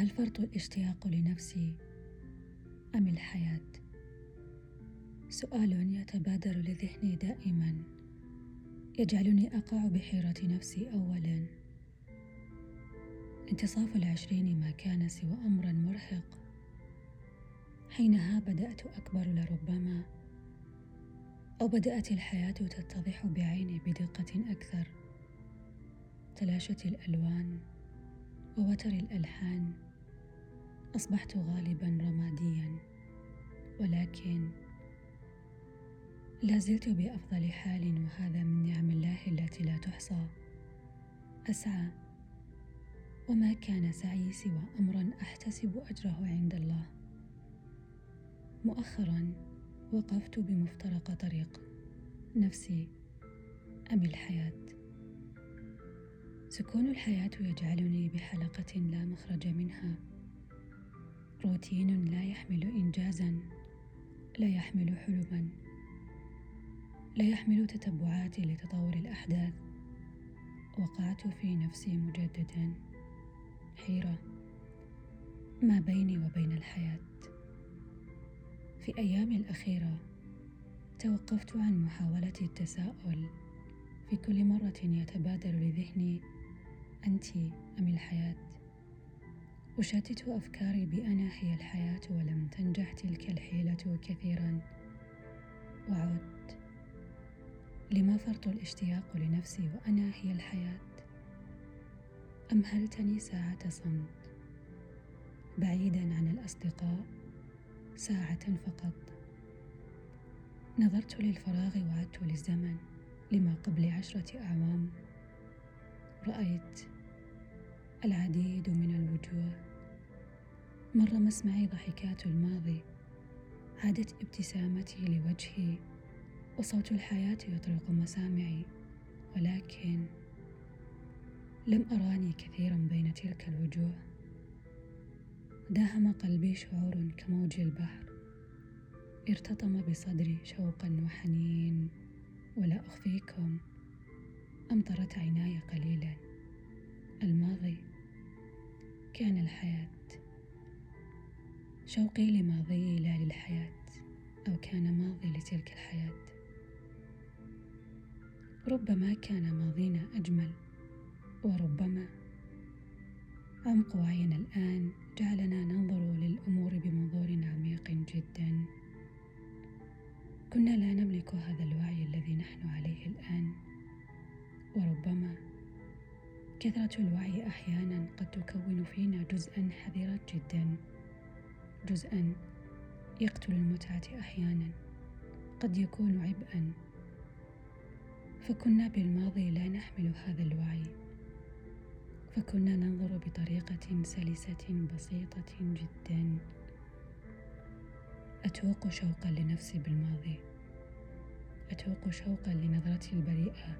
هل فرط الاشتياق لنفسي أم الحياة؟ سؤال يتبادر لذهني دائما. يجعلني أقع بحيرة نفسي أولا. انتصاف العشرين ما كان سوى أمرا مرهق. حينها بدأت أكبر لربما أو بدأت الحياة تتضح بعيني بدقة أكثر. تلاشت الألوان ووتر الألحان. أصبحت غالبا رماديا ولكن لا زلت بأفضل حال وهذا من نعم الله التي لا تحصى. أسعى. وما كان سعي سوى أمرا أحتسب أجره عند الله. مؤخرا وقفت بمفترق طريق نفسي أم الحياة؟ سكون الحياة يجعلني بحلقة لا مخرج منها. روتين لا يحمل إنجازا لا يحمل حلما. لا يحمل تتبعات لتطور الأحداث. وقعت في نفسي مجددا. حيرة. ما بيني وبين الحياة؟ في أيامي الأخيرة توقفت عن محاولة التساؤل. في كل مرة يتبادر لذهني أنت أم الحياة؟ أشتت أفكاري بأنا هي الحياة ولم تنجح تلك الحيلة كثيرا. وعدت لما فرط الاشتياق لنفسي وأنا هي الحياة أمهلتني ساعة صمت؟ بعيدا عن الأصدقاء ساعة فقط. نظرت للفراغ وعدت للزمن لما قبل عشرة أعوام. رأيت العديد من الوجوه مر مسمعي ضحكات الماضي. عادت ابتسامتي لوجهي وصوت الحياة يطرق مسامعي ولكن لم أراني كثيرا بين تلك الوجوه. داهم قلبي شعور كموج البحر. ارتطم بصدري شوقا وحنين ولا أخفيكم أمطرت عيناي قليلا. الماضي كان الحياة. شوقي لماضي لا للحياة أو كان ماضي لتلك الحياة. ربما كان ماضينا أجمل وربما عمق وعينا الآن جعلنا ننظر للأمور بمنظور عميق جدا. كنا لا نملك هذا الوعي الذي نحن عليه الآن وربما كثرة الوعي أحيانا قد تكون فينا جزءا حذرا جدا. جزءا. يقتل المتعة أحيانا. قد يكون عبئا. فكنا بالماضي لا نحمل هذا الوعي. فكنا ننظر بطريقة سلسة بسيطة جدا. أتوق شوقا لنفسي بالماضي. أتوق شوقا لنظرتي البريئة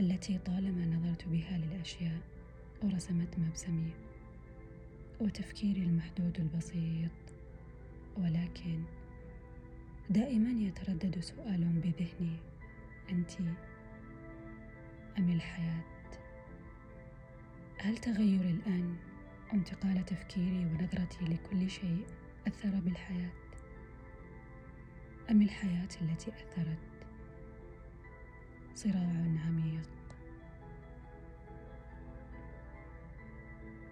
التي طالما نظرت بها للأشياء ورسمت مبسمي. وتفكيري المحدود البسيط ولكن دائما يتردد سؤال بذهني. أنت أم الحياة؟ هل تغيري الآن انتقال تفكيري ونظرتي لكل شيء أثر بالحياة؟ أم الحياة التي أثرت؟ صراع عميق.